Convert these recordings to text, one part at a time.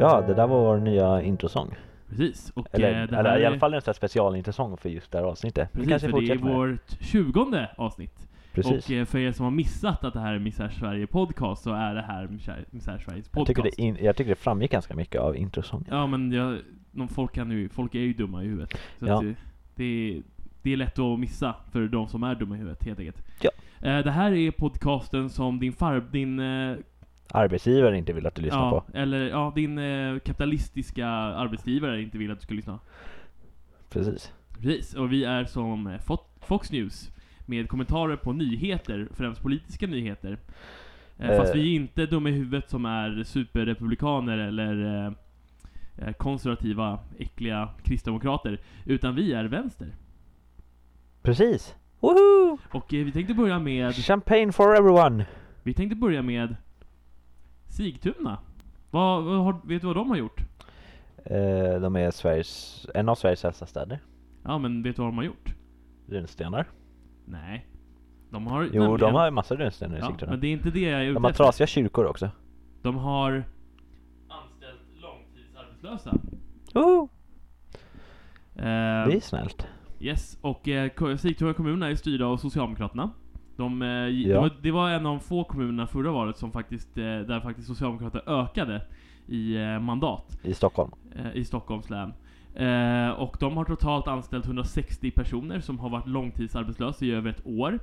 Ja, det där var vår nya introsång. Precis. Och Eller, eh, det eller här i alla fall en specialintrosång för just det här avsnittet. Vi Precis, kanske för det är med vårt tjugonde avsnitt. Precis. Och eh, för er som har missat att det här är Misär Sverige podcast så är det här Misär, Sveriges jag, podcast. tycker det in, jag tycker det framgick ganska mycket av introsången. Ja men jag, de folk, kan ju, folk är ju dumma i huvudet. Så Ja. det, det, är, det är lätt att missa för de som är dumma i huvudet helt enkelt. Ja. Eh, det här är podcasten som din far, din eh, Arbetsgivare inte vill att du lyssnar ja, på. eller ja, din eh, kapitalistiska arbetsgivare inte vill att du ska lyssna. Precis. Precis, och vi är som eh, Fo- Fox News med kommentarer på nyheter, främst politiska nyheter. Eh, fast Eh. vi är inte dumma i huvudet som är superrepublikaner eller konservativa, äckliga kristdemokrater. Utan vi är vänster. Precis. Woho! Och vi tänkte börja med, Champagne for everyone! vi tänkte börja med Sigtuna. Vad, vad har, vet du vad de har gjort? Eh, de är Sveriges, en av Sveriges äldsta städer. Ja men vet du vad de har gjort? Runstenar. Nej. De har Jo, nämligen- de har ju massa runstenar i Ja, Sigtuna. men det är inte det jag är ute De har efter. trasiga kyrkor också. De har anställt långtidsarbetslösa. Woho! Eh, Det är snällt. Yes, och eh, Sigtuna kommun är styrda av Socialdemokraterna. De, eh, det, Ja. var, det var en av de få kommunerna förra valet som faktiskt, eh, där faktiskt Socialdemokraterna ökade i eh, mandat I Stockholm. i Stockholms län. Och de har totalt anställt 160 personer som har varit långtidsarbetslösa i över ett år.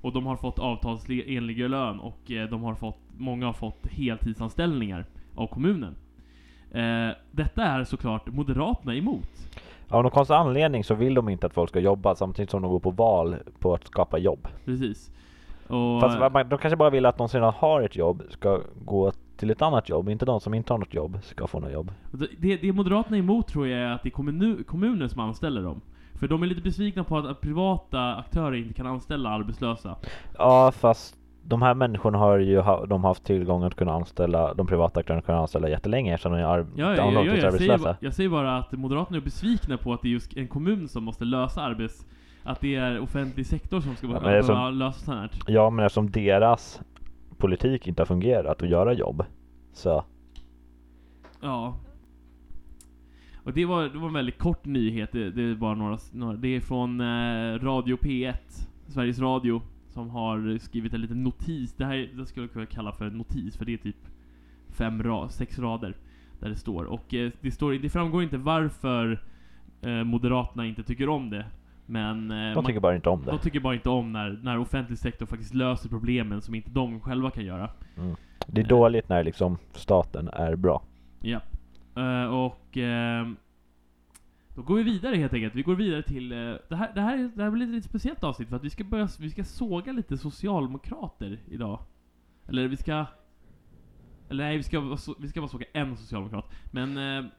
Och de har fått avtalsenlig lön och de har fått, många har fått heltidsanställningar av kommunen. Detta är såklart Moderaterna emot. Av någon konstig anledning så vill de inte att folk ska jobba samtidigt som de går på val på att skapa jobb. Precis. Och, Fast man- de kanske bara vill att de som redan har ett jobb ska gå till ett annat jobb. Inte de som inte har något jobb ska få något jobb. Det, det Moderaterna är emot tror jag är att det är kommunu, kommuner som anställer dem. För de är lite besvikna på att, att privata aktörer inte kan anställa arbetslösa. Ja fast de här människorna har ju ha, de haft tillgång att kunna anställa, de privata aktörerna kunna anställa jättelänge eftersom de är ar- Ja, ja, ja, ja, jag, säger, jag säger bara att Moderaterna är besvikna på att det är just en kommun som måste lösa arbets... Att det är offentlig sektor som ska Ja, ja, men det är som- behöva lösa sånt här. Ja men eftersom deras politik inte har fungerat att göra jobb. Så Ja. Och det var, det var en väldigt kort nyhet, det, det är bara några, några det är från eh, Radio P1, Sveriges Radio, som har skrivit en liten notis, det här det skulle jag kunna kalla för en notis, för det är typ fem ra, sex rader där det står. Och eh, det, står, det framgår inte varför eh, Moderaterna inte tycker om det, men eh, de man- tycker bara inte om det. de tycker bara inte om när, när offentlig sektor faktiskt löser problemen som inte de själva kan göra. Mm. Det är dåligt när liksom staten är bra. Ja. Eh, och ehm, då går vi vidare helt enkelt. Vi går vidare till... eh, det, här, det, här, är- det här blir ett lite speciellt avsnitt för att vi ska börja, vi ska såga lite socialdemokrater idag. Eller vi ska... Eller nej, vi ska, vi ska bara såga en socialdemokrat. Men... eh,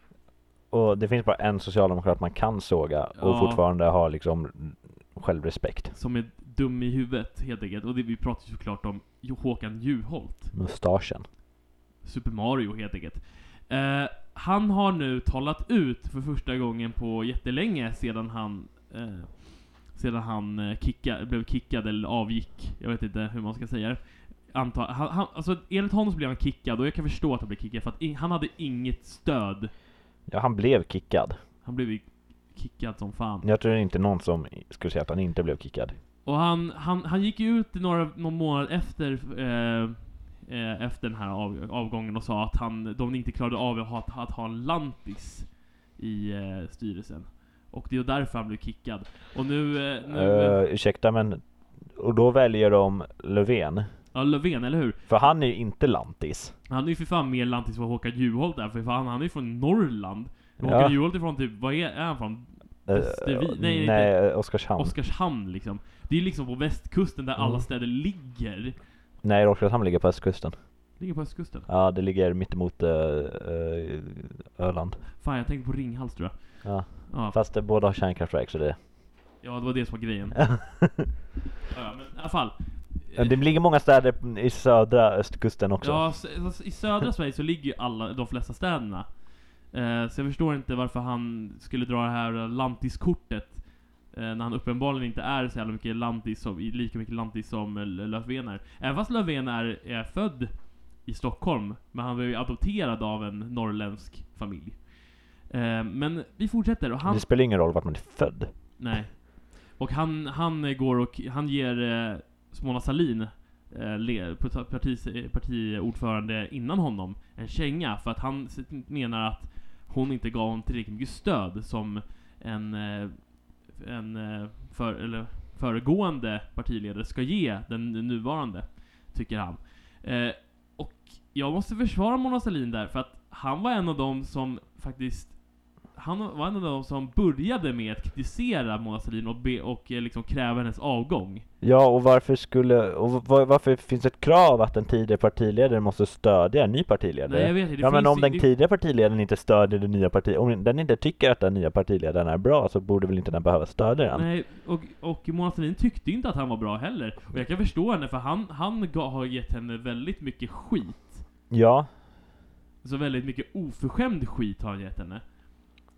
Och det finns bara en socialdemokrat man kan såga och Ja. fortfarande ha liksom självrespekt. som är dum i huvudet helt enkelt. Och det, vi pratar ju såklart om Håkan Juholt. Mustaschen. Super Mario helt enkelt. Eh, han har nu talat ut för första gången på jättelänge sedan han eh, sedan han eh, kicka, blev kickad eller avgick. Jag vet inte hur man ska säga det. Anta, han, han, alltså, enligt honom så blev han kickad och jag kan förstå att han blev kickad för att i, han hade inget stöd. Ja, han blev kickad. Han blev kickad som fan. Jag tror inte någon som skulle säga att han inte blev kickad. Och han, han, han gick ut några, någon månad efter eh, eh, efter den här av, avgången och sa att han, de inte klarade av att ha, att ha en lantis i eh, styrelsen. Och det är därför han blev kickad. Och nu... Eh, nu Uh, ursäkta men och då väljer de Löfven. ja, Löfven, eller hur? För han är ju inte lantis. Han är ju för fan mer lantis än Håkan Juholt är, för fan han är ju från Norrland. Ja. Håkan Juholt är från typ, vad är, är han från? Eh, Västervik? Nej, nej, Oskarshamn. Oskarshamn liksom. Det är liksom på västkusten där alla Mm. städer ligger. Nej, Oskarshamn ligger på östkusten. Ligger på östkusten. Ja, det ligger mittemot uh, uh, Öland. Fan jag tänkte på Ringhals tror jag. Ja. Ja, Fast det båda har kärnkraftverk så det... ja det var det som var grejen. Ja, men i alla fall. det ligger många städer i södra östkusten också. Ja, i södra Sverige så ligger ju alla, de flesta städerna. Eh, så jag förstår inte varför han skulle dra det här lantiskortet. Eh, när han uppenbarligen inte är så jävla mycket lantis som, lika mycket lantis som eh, Löfven är. Även fast Löfven är, är född i Stockholm. Men han blev ju adopterad av en norrländsk familj. Eh, men vi fortsätter och han... Det spelar ingen roll vart man är född. Nej. Och han, han går och, han ger eh, Mona Sahlin, eh, parti, partiordförande innan honom, en känga för att han menar att hon inte gav honom tillräckligt mycket stöd som en, en eh, för, eller föregående partiledare ska ge den nuvarande, tycker han. Eh, och jag måste försvara Mona Sahlin där, för att han var en av dem som faktiskt han var en av de som började med att kritisera Mona Sahlin och, be, och eh, liksom kräva hennes avgång. Ja, och varför skulle, och var, varför finns ett krav att en tidigare partiledare måste stödja en ny partiledare? Nej, jag vet inte, det ja, men om den det- tidigare partiledaren inte stödjer den nya partiet, om den inte tycker att den nya partiledaren är bra så borde väl inte den behöva stödja den? Nej, och, och Mona Sahlin tyckte inte att han var bra heller. Och jag kan förstå henne, för han, han har gett henne väldigt mycket skit. Ja, Så väldigt mycket oförskämd skit har han gett henne.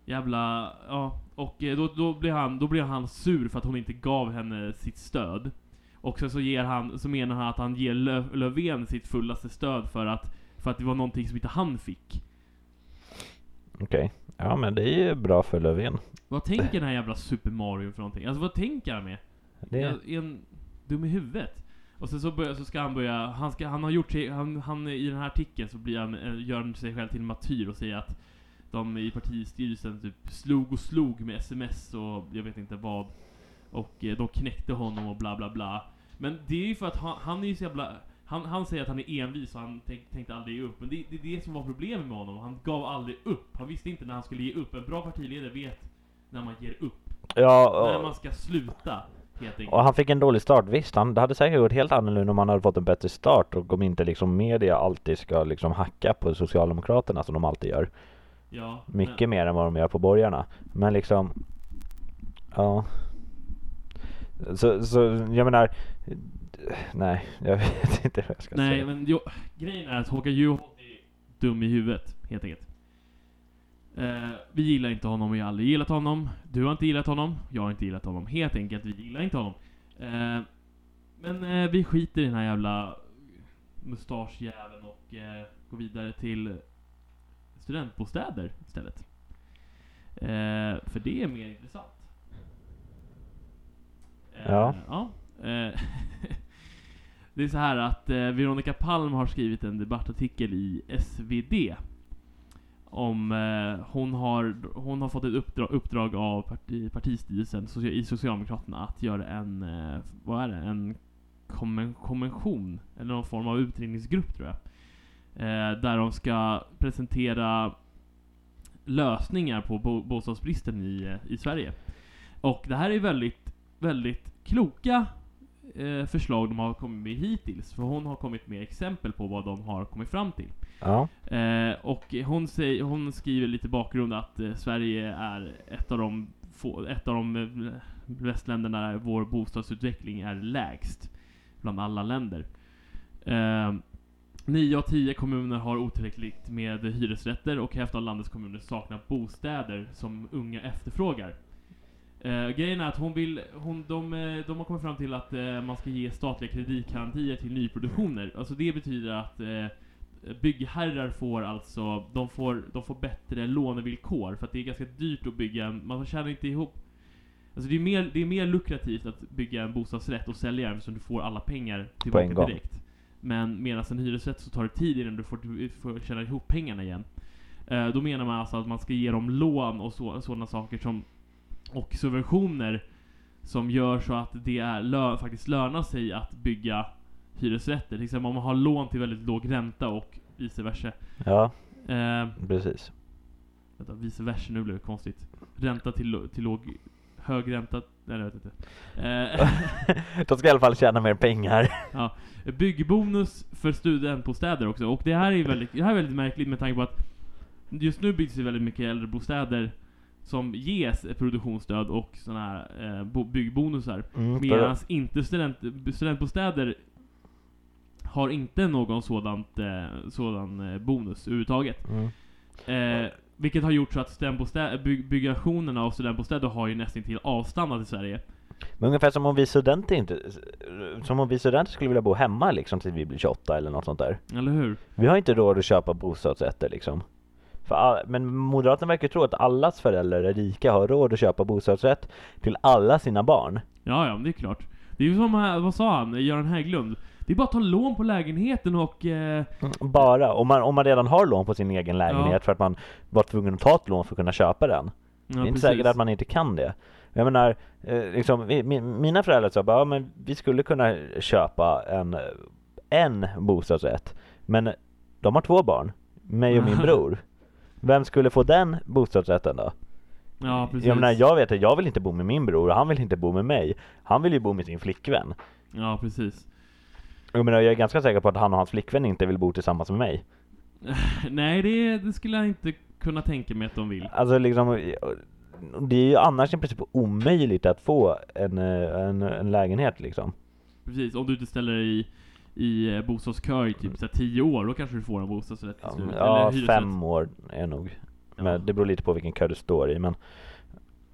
Jävla, ja. Och eh, då, då, blir han, då blir han sur för att hon inte gav henne sitt stöd. Och sen så ger han, så menar han att han ger Lö, Löfven sitt fullaste stöd för att, för att det var någonting som inte han fick. okej. Ja, men det är ju bra för Löfven. Vad tänker den här jävla Super Mario för någonting? Alltså vad tänker han med? Det, är en dum i huvudet. Och sen så, börjar, så ska han börja, han, ska, han har gjort sig, han, han i den här artikeln så blir han, eh, gör han sig själv till en martyr och säger att de i partistyrelsen typ slog och slog med sms och jag vet inte vad. Och eh, de knäckte honom och bla bla bla. Men det är ju för att han, han är ju så jävla, han, han säger att han är envis och han tänk, tänkte aldrig ge upp. Men det, det är det som var problemet med honom. Han gav aldrig upp. Han visste inte när han skulle ge upp. En bra partiledare vet när man ger upp. ja, När och, man ska sluta, och han fick en dålig start, visst. Han, det hade säkert gått helt annorlunda om han hade fått en bättre start och om inte liksom media alltid ska liksom hacka på Socialdemokraterna som de alltid gör. Ja, Mycket mer än vad de gör på borgarna. Men liksom, ja. Så, så jag menar, nej, jag vet inte vad jag ska Nej, säga. men jo, grejen är att Håkan Juholt är dum i huvudet, helt enkelt. Eh, vi gillar inte honom, vi har aldrig gillat honom. Du har inte gillat honom, jag har inte gillat honom. Helt enkelt, vi gillar inte honom. Eh, men eh, vi skiter i den här jävla mustaschjäveln och eh, går vidare till studentbostäder istället. Eh, för det är mer intressant. Eh, Ja. ja. Eh, det är så här att eh, Veronica Palm har skrivit en debattartikel i SvD. Om eh, hon, har, hon har fått ett uppdrag, uppdrag av parti, partistyrelsen i Socialdemokraterna att göra en, eh, vad är det, en konvention, eller någon form av utredningsgrupp tror jag. Eh, där de ska presentera lösningar på bo bostadsbristen i, eh, i Sverige. Och det här är väldigt, väldigt kloka eh, förslag de har kommit med hittills. För hon har kommit med exempel på vad de har kommit fram till. Ja, Eh, och hon, säger, hon skriver lite bakgrund att eh, Sverige är ett av de, få, ett av de eh, västländerna där vår bostadsutveckling är lägst bland alla länder. Eh, Nio av tio kommuner har otillräckligt med hyresrätter och hälften av landets kommuner saknar bostäder som unga efterfrågar. Eh, grejen är att hon vill, hon, de, eh, de har kommit fram till att eh, man ska ge statliga kreditgarantier till nyproduktioner. Alltså det betyder att eh, byggherrar får alltså, de får, de får bättre lånevillkor för att det är ganska dyrt att bygga, man tjänar inte ihop Alltså det är, mer, det är mer lukrativt att bygga en bostadsrätt och sälja den eftersom du får alla pengar tillbaka direkt. Men medan en hyresrätt så tar det tid innan du får, får tjäna ihop pengarna igen. Eh, då menar man alltså att man ska ge dem lån och så, sådana saker som och subventioner som gör så att det är lö, faktiskt lönar sig att bygga hyresrätter. Till exempel om man har lån till väldigt låg ränta och vice versa. ja, Eh, precis. vänta, vice versa, nu blev det konstigt. Ränta till, till låg, hög ränta, nej jag vet inte. De ska i alla fall tjäna mer pengar. Ja, byggbonus för studentbostäder också. Och det här är väldigt, det här är väldigt märkligt med tanke på att just nu byggs det väldigt mycket äldrebostäder som ges produktionsstöd och sådana här eh, bo- byggbonusar. Mm, Medan inte student, studentbostäder har inte någon sådant, eh, sådan eh, bonus överhuvudtaget. mm. Eh, vilket har gjort så att studentbostä- byg- byggnationerna av studentbostäder har ju nästan till avstannat i Sverige. Men ungefär som om vi studenter inte, som om vi studenter skulle vilja bo hemma liksom tills vi blir 28 eller något sånt där. Eller hur? Vi har inte råd att köpa bostadsrätter liksom. För all, men Moderaterna verkar tro att allas föräldrar är rika har råd att köpa bostadsrätt till alla sina barn. Ja, ja, det är klart. Det är ju som, eh, vad sa han, Göran Hägglund? Det är bara att ta lån på lägenheten och... Eh, Bara, om man, om man redan har lån på sin egen lägenhet Ja. för att man var tvungen att ta ett lån för att kunna köpa den. ja, det är inte precis. säkert att man inte kan det. Jag menar, eh, liksom, vi, mi, mina föräldrar sa bara, ja, men vi skulle kunna köpa en, en bostadsrätt. Men de har två barn, mig och min bror. Vem skulle få den bostadsrätten då? Ja, precis. Jag menar, jag vet att jag vill inte bo med min bror och han vill inte bo med mig. Han vill ju bo med sin flickvän. Ja, precis. Jag menar, jag är ganska säker på att han och hans flickvän inte vill bo tillsammans med mig. Nej, det, det skulle jag inte kunna tänka mig att de vill. Alltså liksom, det är ju annars i princip omöjligt att få en, eh, en, en lägenhet liksom. Precis, om du inte ställer dig i, i eh, bostadskö i typ så tio år, då kanske du får en bostadsrätt till Ja, slut. ja hyresrätt. fem år är nog. Ja. Men det beror lite på vilken kö du står i men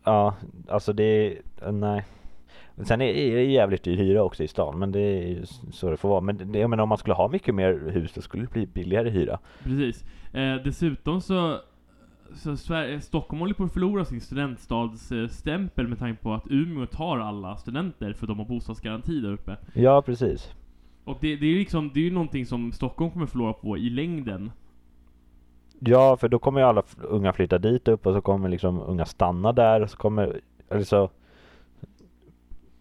Ja, alltså det är, nej. Sen är är det jävligt dyr hyra också i stan men det är ju så det får vara. Men det, jag menar om man skulle ha mycket mer hus då skulle det bli billigare hyra. Precis. Eh, dessutom så, så Sverige, Stockholm håller på att förlora sin studentstadsstämpel med tanke på att Umeå tar alla studenter för de har bostadsgaranti där uppe. Ja precis. Och det, det är ju liksom, det är ju någonting som Stockholm kommer förlora på i längden. Ja för då kommer ju alla unga flytta dit upp och så kommer liksom unga stanna där och så kommer, eller så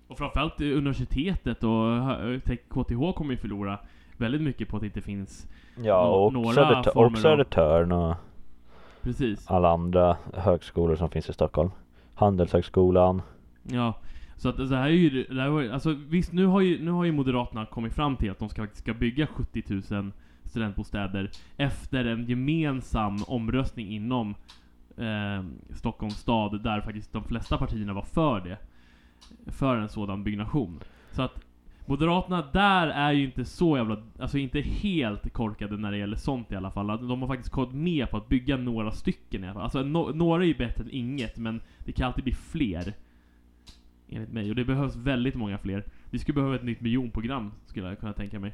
Och framförallt universitetet och KTH kommer ju förlora väldigt mycket på att det inte finns Ja och, några Södertör, former och Södertörn och Precis. alla andra högskolor som finns i Stockholm. Handelshögskolan. Ja. Så att det här är ju, det här var, alltså visst nu har ju, nu har ju Moderaterna kommit fram till att de ska, ska bygga 70 000 studentbostäder efter en gemensam omröstning inom eh, Stockholms stad där faktiskt de flesta partierna var för det. För en sådan byggnation. Så att Moderaterna där är ju inte så jävla, alltså inte helt korkade när det gäller sånt i alla fall. De har faktiskt gått med på att bygga några stycken i alla fall. Alltså no, några är ju bättre än inget, men det kan alltid bli fler. Enligt mig. Och det behövs väldigt många fler. Vi skulle behöva ett nytt miljonprogram, skulle jag kunna tänka mig.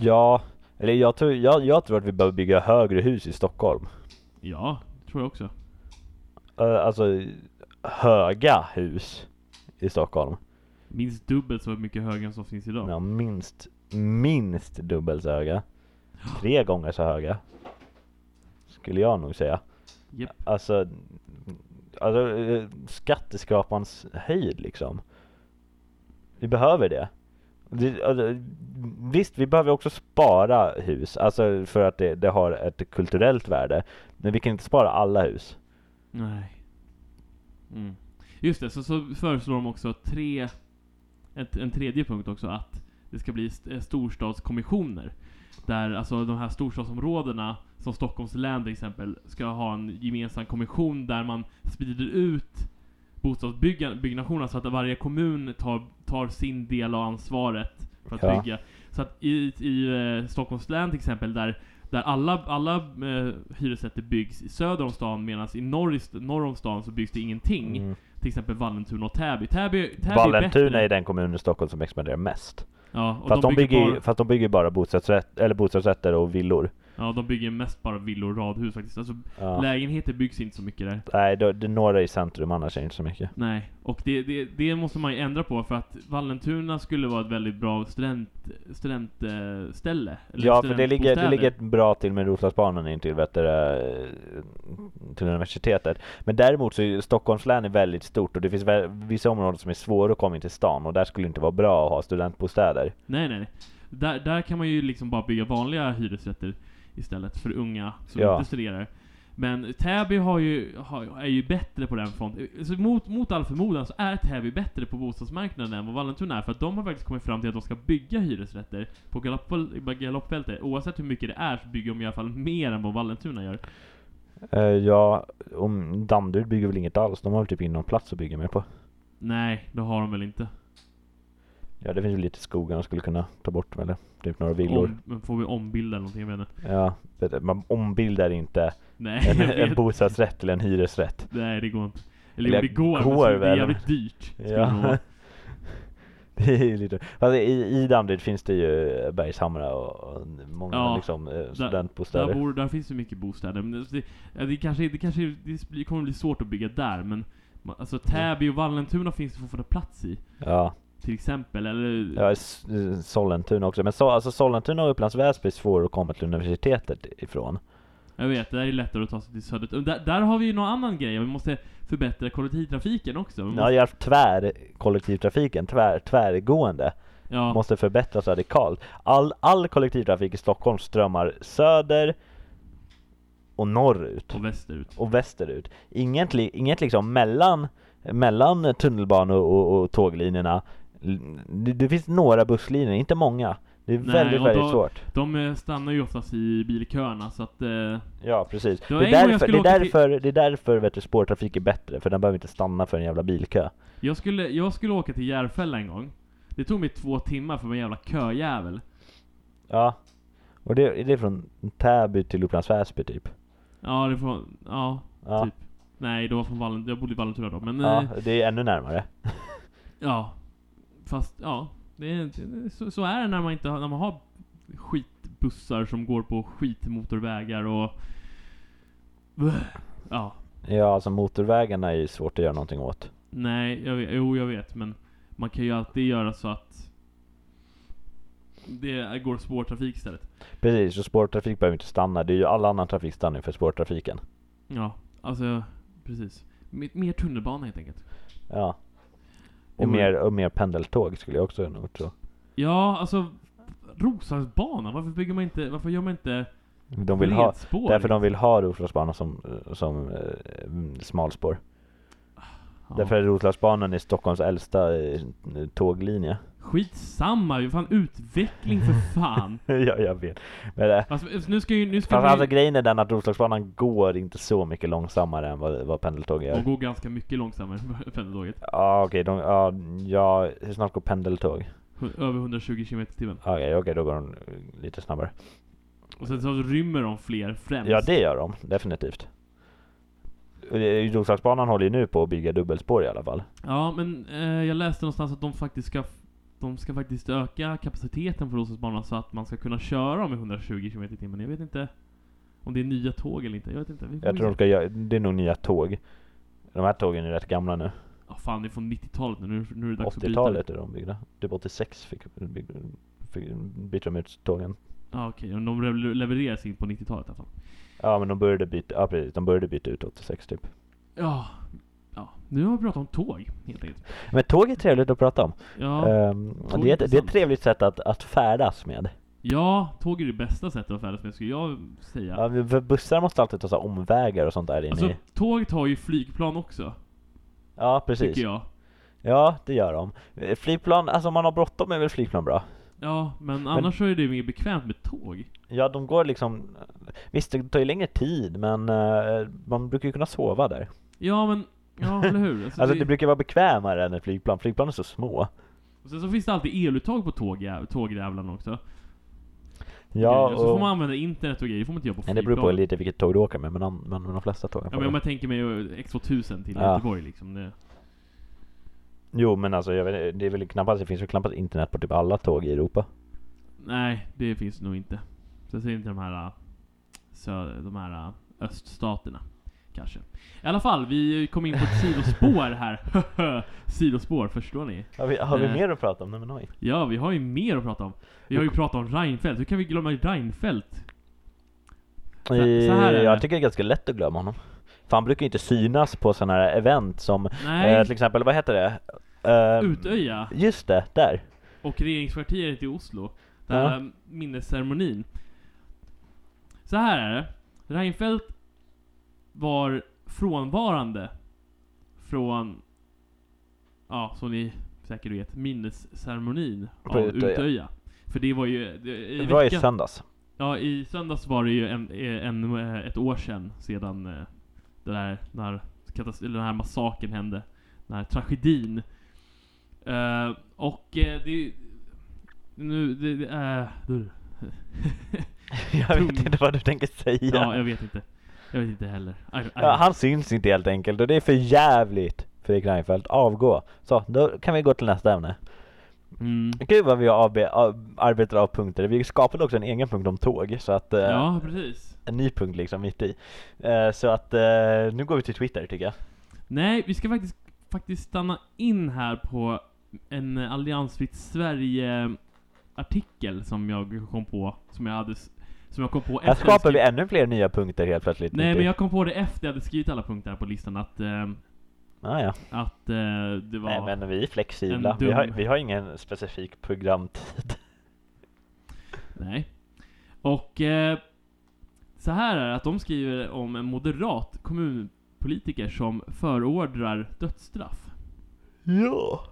Ja, eller jag tror, jag, jag tror att vi behöver bygga högre hus i Stockholm. Ja, tror jag också. Eh, alltså höga hus i Stockholm. Minst dubbelt så mycket än som finns idag. Ja, minst, minst dubbelt så höga. Tre gånger så höga. Skulle jag nog säga. Japp. Alltså, alltså eh, skatteskrapans höjd liksom. Vi behöver det. det alltså, visst, vi behöver också spara hus, alltså för att det, det har ett kulturellt värde. Men vi kan inte spara alla hus. Nej. Mm. Just det, så, så föreslår de också tre... Ett, en tredje punkt också, att det ska bli st- eh, storstadskommissioner. Där alltså de här storstadsområdena, som Stockholms län till exempel, ska ha en gemensam kommission där man sprider ut bostadsbyggnationerna så att varje kommun tar, tar sin del av ansvaret för att Ja. bygga. Så att i, i eh, Stockholms län till exempel, där, där alla, alla eh, hyresrätter byggs i söder om stan medan i norr, norr om stan så byggs det ingenting. Mm. Till exempel Vallentuna och Täby. Täby, Täby är Vallentuna bättre. är den kommun i Stockholm som expanderar mest. Ja, och Fast de, bygger, bara, fast de bygger bara bostadsrätt, eller bostadsrätter och villor. Ja, de bygger mest bara villor och radhus faktiskt. Alltså, Ja. lägenheter byggs inte så mycket där. Nej, det, det några i centrum annars är det inte så mycket. Nej, och det, det, det måste man ju ändra på för att Vallentuna skulle vara ett väldigt bra student, studentställe. eller Ja, för det ligger, det ligger bra till med Roslagsbanan in till, vet du, eh, till universitetet. Men däremot så är Stockholms län är väldigt stort och det finns vissa områden som är svåra att komma in till stan och där skulle det inte vara bra att ha studentbostäder. Nej, nej, nej. Där, där kan man ju liksom bara bygga vanliga hyresrätter istället för unga som Ja. inte studerar. Men Täby har ju, har, är ju bättre på den fronten. Så mot, mot all förmodan så är Täby bättre på bostadsmarknaden än vad Vallentuna är. För att de har faktiskt kommit fram till att de ska bygga hyresrätter på galopp- galoppfältet. Oavsett hur mycket det är så bygger de i alla fall mer än vad Vallentuna gör. Eh, ja, om Danderyd bygger väl inget alls. De har väl typ inte någon plats att bygga mer på. Nej, det har de väl inte. Ja, det finns ju lite skogar de skulle kunna ta bort eller typ några villor. Om, får vi ombilda eller någonting, vet inte. Ja, man ombildar inte Nej, en, en bostadsrätt till en hyresrätt. Nej, det går inte. Eller, Eller det går, går men det är jävligt dyrt. Ja. det. Det är ju lite, fast i, i Danderyd finns det ju Bergshamra och, många Ja, liksom eh, Där, studentbostäder. bor, där finns det mycket bostäder. Men det, ja, det kanske, det kanske det kommer bli svårt att bygga där, men Alltså Täby och Vallentuna finns det fortfarande plats i. Ja, Till exempel, eller... ja Sollentuna också. Men så, alltså Sollentuna och Upplands Väsby är svårare att komma till universitetet ifrån. Jag vet, det där är lättare att ta sig till. Och Där, där har vi ju någon annan grej, vi måste förbättra kollektivtrafiken också. Vi måste, ja, tvär kollektivtrafiken, tvär, tvärgående, ja, måste förbättras radikalt. All, all kollektivtrafik i Stockholm strömmar söder och norrut. och västerut. och västerut. Inget, inget liksom mellan, mellan tunnelbana och, och, och tåglinjerna. Det, det finns några busslinjer, inte många. Det är Nej, väldigt, och väldigt då- svårt. De eh, stannar ju oftast i bilköerna, så att... Eh, Ja, precis. Det är därför, det är åka till- därför, det är därför vet du, spårtrafik är bättre, för den behöver inte stanna för en jävla bilkö. jag, skulle, jag skulle åka till Järfälla en gång. Det tog mig två timmar för en jävla köjävel. Ja. Och det, det är från Täby till Upplands Väsby typ. Ja, det får... Ja, Ja. typ. Nej, det var från Vallentuna, jag bodde i Vallentuna då, men... ja, eh, det är ännu närmare. Ja, fast ja, det är, så, så är det när man inte när man har skitbussar som går på skitmotorvägar och... Ja, Ja, alltså motorvägarna är ju svårt att göra någonting åt. nej, jag vet, jo jag vet, men man kan ju alltid göra så att det går spårtrafik istället. Precis, så spårtrafik behöver inte stanna. Det är ju all annan trafik stannar för spårtrafiken. Ja, alltså precis. Mer, mer tunnelbana helt enkelt. Ja. Och vore- mer, och mer pendeltåg skulle jag också nog tro. Ja, alltså Roslagsbanan, varför bygger man inte, varför gör man inte De vill ha, därför de vill ha Roslagsbanan som, som eh, mm, smalspår. Ja. Därför är Roslagsbanan är Stockholms äldsta eh, tåglinje. Skitsamma, ju fan utveckling för fan. ja, jag vet. Men, Alltså, nu ska ju, nu ska fast vi alltså grejen är den att Roslagsbanan går inte så mycket långsammare än vad, vad pendeltåg gör. gå ganska mycket långsammare än pendeltåget. Ja okej, de, ja, ja, hur snabbt går pendeltåg? Över 120 km i timmen. Okej, okej då går de lite snabbare. Och sen så rymmer de fler främst. Ja det gör de, definitivt. Det- Roslagsbanan håller ju nu på att bygga dubbelspår i alla fall. Ja, men eh, jag läste någonstans att de faktiskt ska de ska faktiskt öka kapaciteten på Roslagsbanan så att man ska kunna köra med 120 km i. Jag vet inte om det är nya tåg eller inte. Jag vet inte. Vi Jag tror de ska göra, det är nog nya tåg. De här tågen är rätt gamla nu. Ja, fan, det är från 90-talet nu. Nu, är det dags att byta. 80-talet är de byggda. Typ 86 fick, fick, fick, bytte de ut tågen. Ja, okej. Okay. De re- levereras in på 90-talet i alla fall. Ja men de började byta, ja precis, de började byta ut 86 typ. Ja. Ja, nu har vi pratat om tåg, helt enkelt. Men tåg är trevligt att prata om. Ja, tåg det, är ett, det är ett trevligt sätt att, att färdas med. ja tåg är det bästa sättet att färdas med, skulle jag säga. Ja, för bussar måste alltid ta så omvägar och sånt där inne Alltså, i. tåg tar ju flygplan också, Ja precis. tycker jag. Ja det gör de. Eh, Flygplan, alltså om man har bråttom är väl flygplan bra? Ja, men annars så är det mer bekvämt med tåg. Ja de går liksom Visst det tar ju längre tid men eh, man brukar ju kunna sova där. Ja, men, ja eller hur? Alltså, Alltså det, det brukar vara bekvämare än ett flygplan. Flygplan är så små. och sen så finns det alltid eluttag på tågjäv- tågjävlarna också. Ja, och så får man använda internet och grejer, det får man inte göra på men flygplan. det beror på lite vilket tåg du åker med men, men, men de flesta tågen Ja, men om jag tänker mig X2000 till Ja. Göteborg liksom. Det, Jo men alltså jag vet, det är väl knappast, det finns väl knappast internet på typ alla tåg i Europa. nej, det finns nog inte. Så ser inte de här, äh, sö, de här äh, öststaterna. Kanske. I alla fall, vi kom in på ett sidospår här. sidospår, förstår ni? Har vi, har vi Eh. mer att prata om? Nej men oj. Ja, vi har ju mer att prata om. Vi har ju pratat om Reinfeldt. Hur kan vi glömma Reinfeldt? så här är det. jag tycker det är ganska lätt att glömma honom. För han brukar ju inte synas på sådana här event som, eh, till exempel, vad heter det? Eh, Utöja Just det, där. och regeringskvarteret i Oslo. Den Ja. här minnesceremonin. Så här är det. Reinfeldt var frånvarande från, ja som ni säkert vet, minnesceremonin av Utöja. Utöja. För det var ju, det, i Det var i söndags. Ja, i söndags var det ju en, en, ett år sedan sedan eh, det där, när den här massakern hände. Den här tragedin. Eh, och eh, det... Nu, det, det är... Jag vet inte vad du tänker säga. ja, jag vet inte. Jag vet inte heller. I, I, Ja, han syns inte helt enkelt och det är för jävligt Fredrik Reinfeldt, avgå. Så, då kan vi gå till nästa ämne. Mm. Gud vad vi AB, av- arbetat av punkter. Vi skapade också en egen punkt om tåg så att eh, Ja, precis. En ny punkt liksom mitt i. Eh, så att eh, nu går vi till Twitter tycker jag. Nej, vi ska faktiskt, faktiskt stanna in här på en Alliansfritt Sverige-artikel som jag kom på, som jag hade, som jag kom på Här efter jag skapar vi ännu fler nya punkter helt plötsligt. Nej men jag kom på det efter jag hade skrivit alla punkter här på listan att, eh, Ah, ja. att eh, det var... Nej men vi är flexibla. en Vi har, dum- vi har ingen specifik programtid. Nej. Och eh, så här är det att de skriver om en moderat kommunpolitiker som förordrar dödsstraff. Ja.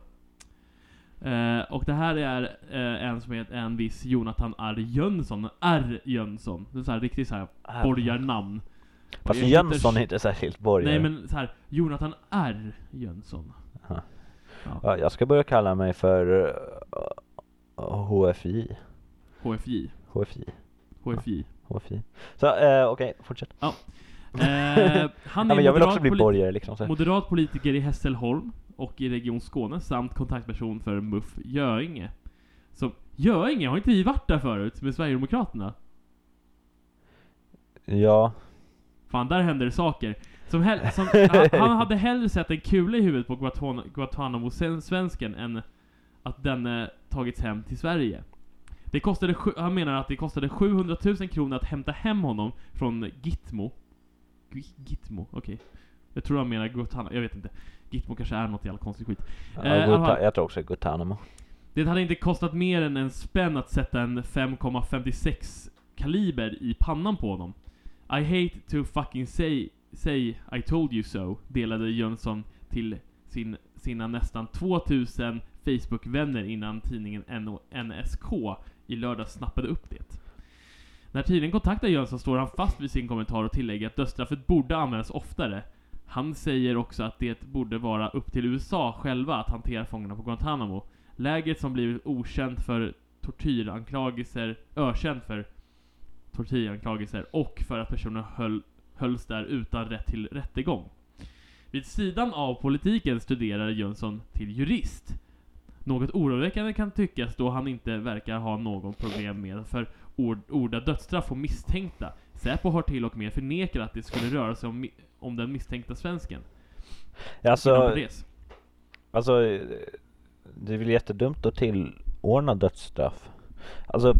Eh, och det här är eh, en som heter en viss Jonathan R. Jönsson. R. Jönsson. Det är så här riktigt så här borgarnamn. Fast Jag Jönsson heter- är inte särskilt borgare. Nej men så här Jonathan R. Jönsson. Ja, Ja, jag ska börja kalla mig för HFI. HFJ. HFI. HFJ. HFI. Så eh, okej, fortsätt. Eh, han Ja, är men jag vill också bli borgare liksom. Så. Moderat politiker i Hässelholm och i Region Skåne samt kontaktperson för MUF Göinge. Så Göinge, har inte vi varit där förut med Sverigedemokraterna? Ja. Fan, där händer det saker. Som hell- som, han, han hade hellre sett en kula i huvudet på Guantan- Guantanamo-svensken än att den tagits hem till Sverige. Det kostade, han menar att det kostade 700 000 kronor att hämta hem honom från Gitmo. Gi- Gitmo, okej. Jag tror han menar Guantanamo, jag vet inte. Gitmo kanske är något jävla konstigt skit. ja Eh, Guta- jag tror också Guantanamo. Det hade inte kostat mer än en spänn att sätta en 5,56 kaliber i pannan på honom. I hate to fucking say, say I told you so, delade Jönsson till sin, sina nästan 2000 Facebook-vänner innan tidningen NSK i lördags snappade upp det. När tidningen kontaktar Jönsson står han fast vid sin kommentar och tillägger att dödsstraffet borde användas oftare. Han säger också att det borde vara upp till USA själva att hantera fångarna på Guantanamo. Lägret som blivit okänt för tortyranklagelser, ökänt för tortyranklagelser och för att personer höll, hölls där utan rätt till rättegång. Vid sidan av politiken studerar Jönsson till jurist. Något oroväckande kan tyckas då han inte verkar ha någon problem med för ord, orda dödsstraff och misstänkta. Säpo har till och med förnekat att det skulle röra sig om, om den misstänkta svensken. Alltså, alltså, det är väl jättedumt att tillordna dödsstraff. Alltså,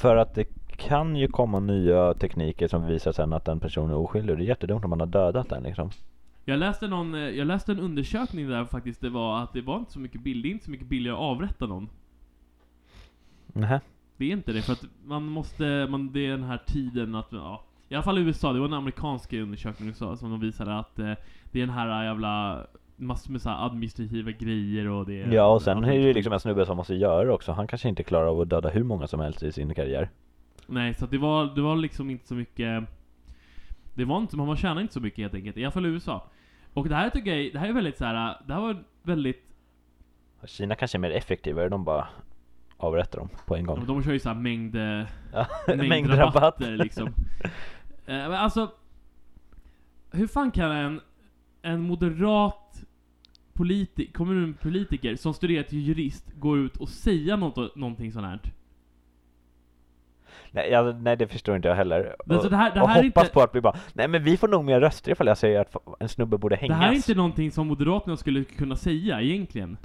för att det kan ju komma nya tekniker som visar sen att den personen är oskyldig. Det är jättedumt om man har dödat den liksom. Jag läste, någon, eh, jag läste en undersökning där faktiskt det var att det var inte så mycket är inte så mycket billigare att avrätta någon. Nähä. Det är inte det, för att man måste, man, det är den här tiden att, ja. I alla fall i USA, det var en amerikansk undersökning USA som de visade att eh, det är den här jävla massor med så administrativa grejer och det Ja och sen är det ju liksom en snubbe som måste göra det också. Han kanske inte klarar av att döda hur många som helst i sin karriär. Nej, så det var, det var liksom inte så mycket Det var inte, man tjänar inte så mycket helt enkelt, i alla fall i USA. Och det här tycker jag, det här är väldigt så här. det här var väldigt Kina kanske är mer effektivare, de bara avrättar dem på en gång. De kör ju såhär mängd, eh, Ja, mängdrabatter liksom. Eh, men alltså, hur fan kan en, en moderat politi kommunpolitiker som studerat till jurist gå ut och säga något, någonting sånt här? Nej, jag, nej det förstår inte jag heller. Alltså, och det här- det och här är hoppas inte- på att vi bara, nej men vi får nog mer röster ifall jag säger att en snubbe borde Det hängas. här är inte någonting som Moderaterna skulle kunna säga egentligen.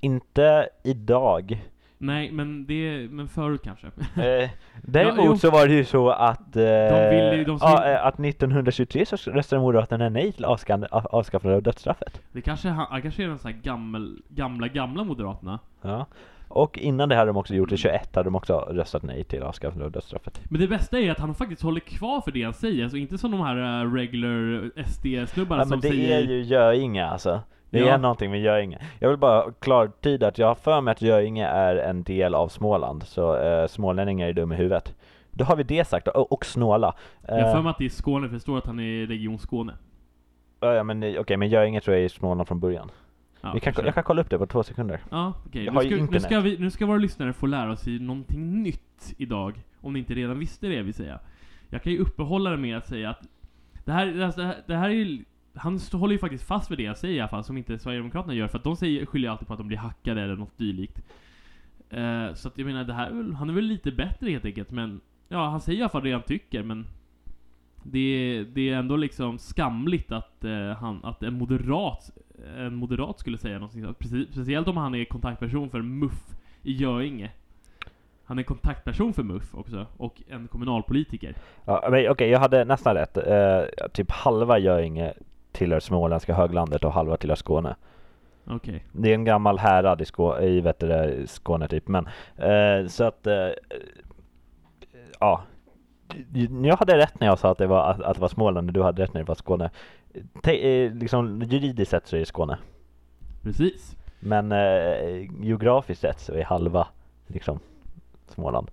Inte idag. Nej, men det, men förut kanske. Eh, däremot jo. så var det ju så att, eh, vill ju- de som- ja, eh, att 1923 så röstade Moderaterna nej till avskaffande av dödsstraffet. Det kanske, han- kanske är den så här gammel, gamla, gamla Moderaterna. Ja. Och innan det hade de också gjort det, 21 hade de också röstat nej till avskaffande av dödsstraffet. Men det bästa är att han faktiskt håller kvar för det han säger, alltså inte som de här uh, regular SD-snubbarna Ja som men det säger... är ju Göinge alltså. Det Ja. är någonting med Göinge. Jag vill bara klartyda att jag har för mig att Göinge är en del av Småland, så eh, smålänningar är dum i huvudet. Då har vi det sagt, och, och snåla. Jag har Eh, för mig att det är Skåne, för det står att han är i Region Skåne. ja, men eh, okej, men Göinge tror jag är i Småland från början. Ja, vi kan, jag kan kolla upp det på två sekunder. Ja. Jag Nu, ska, nu, ska vi, nu ska våra lyssnare få lära sig någonting nytt idag. Om ni inte redan visste det, vill säga. Jag kan ju uppehålla det med att säga att det här, det här, det här är ju, han håller ju faktiskt fast vid det jag säger i alla fall, som inte Sverigedemokraterna gör, för att de säger, skyller alltid på att de blir hackade eller något dylikt. Eh, så att jag menar, det här han är väl lite bättre helt enkelt, men ja, han säger i alla fall det han tycker, men det, är- det är ändå liksom skamligt att, eh, han, att en moderat, en moderat skulle säga någonting sånt. Speciellt om han är kontaktperson för MUF i Göinge. Han är kontaktperson för MUF också, och en kommunalpolitiker. Ja, men okej, jag hade nästan rätt. Eh, typ halva Göinge tillhör småländska höglandet och halva tillhör Skåne. Okej. Det är en gammal härad i, Skå i Skåne typ, men eh, så att eh, ja. Jag hade rätt när jag sa att det var, att, det var Småland och du hade rätt när det var Skåne. Te, eh, liksom, juridiskt sett så är det Skåne. Precis. Men eh, geografiskt sett så är halva liksom Småland.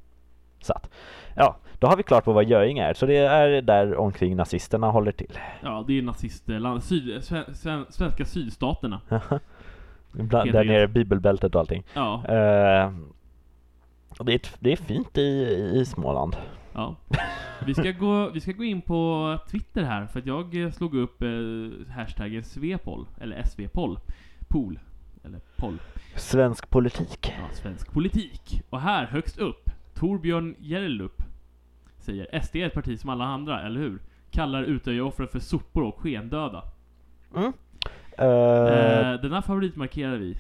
Så att, ja, då har vi klart på vad Göinge är. Så det är där omkring nazisterna håller till. Ja, det är nazistland, syd, sven, sven, svenska sydstaterna. Bland, där nere bibelbältet och allting. Ja, och det, är, det är fint i, i Småland. Ja. Vi ska, gå, vi ska gå in på Twitter här, för att jag eh, slog upp eh, hashtaggen Svepol, eller SVPOL. Pool. Eller poll. Svensk politik. Ja, svensk politik. Och här, högst upp, Torbjörn Jerlup säger SD är ett parti som alla andra, eller hur? Kallar Utöya-offren för sopor och skendöda. Mm. Eh, Eh, den här favoritmarkerar vi.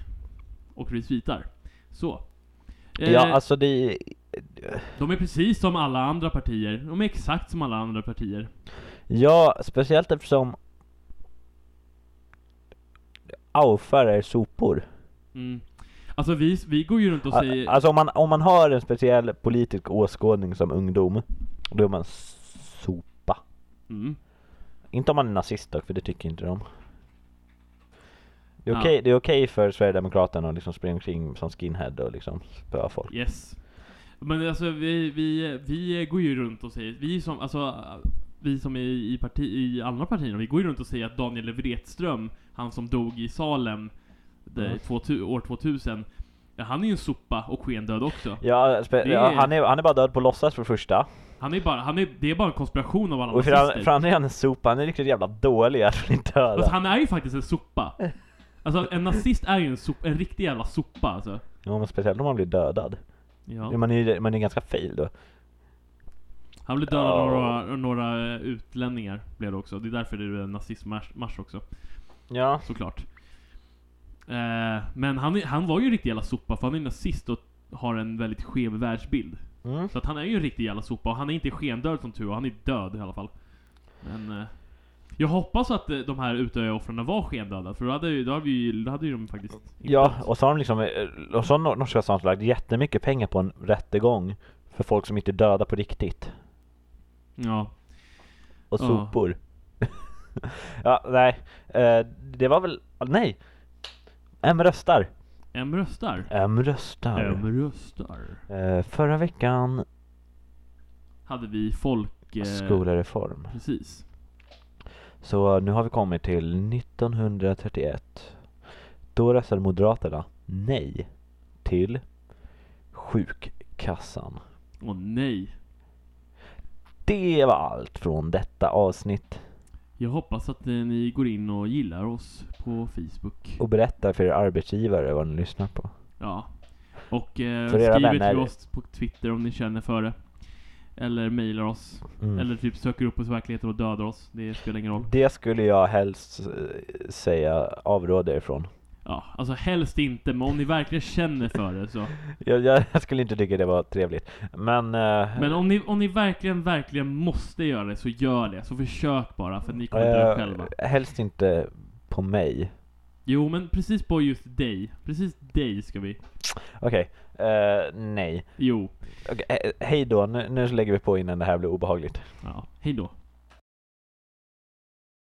Och retweetar. Så. Eh, ja, alltså det De är precis som alla andra partier. De är exakt som alla andra partier. Ja, speciellt eftersom Aufar är sopor. Mm. Alltså vi, vi går ju runt och säger... Alltså om man, om man har en speciell politisk åskådning som ungdom, då är man sopa. Mm. Inte om man är nazist dock, för det tycker inte de. Det är Ja. okej det är okej för Sverigedemokraterna att liksom springa omkring som skinhead och liksom spöa folk. Yes. Men alltså vi, vi, vi går ju runt och säger, vi som, alltså vi som är i, parti, i andra partierna, vi går ju runt och säger att Daniel Wretström, han som dog i Salem Mm. 2000, år 2000, ja, han är ju en sopa och skendöd också. Ja, Det ja är- han, är, han är bara död på låtsas för det första. Han är bara, han är, det är bara en konspiration av alla Och för, nazister. an- för andra är han en sopa, han är riktigt jävla dålig att bli döda. Alltså, han är ju faktiskt en sopa. Alltså en nazist är ju en, sop, en riktig jävla sopa alltså. Ja, men speciellt om man blir dödad. Ja. Man är man är ganska fail då. Han blev dödad av Ja. några, några eh, utlänningar, blev det också. Det är därför det är en nazistmarsch också, Ja. såklart. Eh, men han, han var ju en riktig jävla sopa, för han är nazist och har en väldigt skev världsbild. Mm. Så att han är ju en riktig jävla sopa, och han är inte skendöd som tur var, han är död i alla fall. Men... Eh, jag hoppas att eh, de här Utöya-offren var skendöda, för då hade, ju, då, hade vi, ju- då hade ju de faktiskt Ja, och så har de liksom, eh, och så har nor- norska staten lagt jättemycket pengar på en rättegång för folk som inte är döda på riktigt. Ja. Och Ja. sopor. ja, nej. Eh, det var väl, nej. M röstar. M röstar. M röstar. M röstar. Eh, förra veckan, Hade vi folk... Eh, skolreform. Precis. Så nu har vi kommit till 1931. Då röstade Moderaterna nej till sjukkassan. Åh nej. Det var allt från detta avsnitt. Jag hoppas att eh, ni går in och gillar oss på Facebook. Och berätta för er arbetsgivare vad ni lyssnar på. Ja. Och eh, skriver till oss på Twitter om ni känner för det. Eller mailar oss. Mm. Eller typ söker upp oss i verkligheten och dödar oss. Det spelar ingen roll. Det skulle jag helst eh, säga avråda er från. Ja, alltså helst inte, men om ni verkligen känner för det så. Jag, jag, jag skulle inte tycka det var trevligt. Men... eh, Men om ni, om ni verkligen, verkligen måste göra det, så gör det. Så försök bara, för ni kommer dö eh, själva. helst inte på mig. Jo, men precis på just dig. Precis dig ska vi. Okej, eh, nej. Jo. Okej, he- hej då, nu, nu lägger vi på innan det här blir obehagligt. Ja, hej då.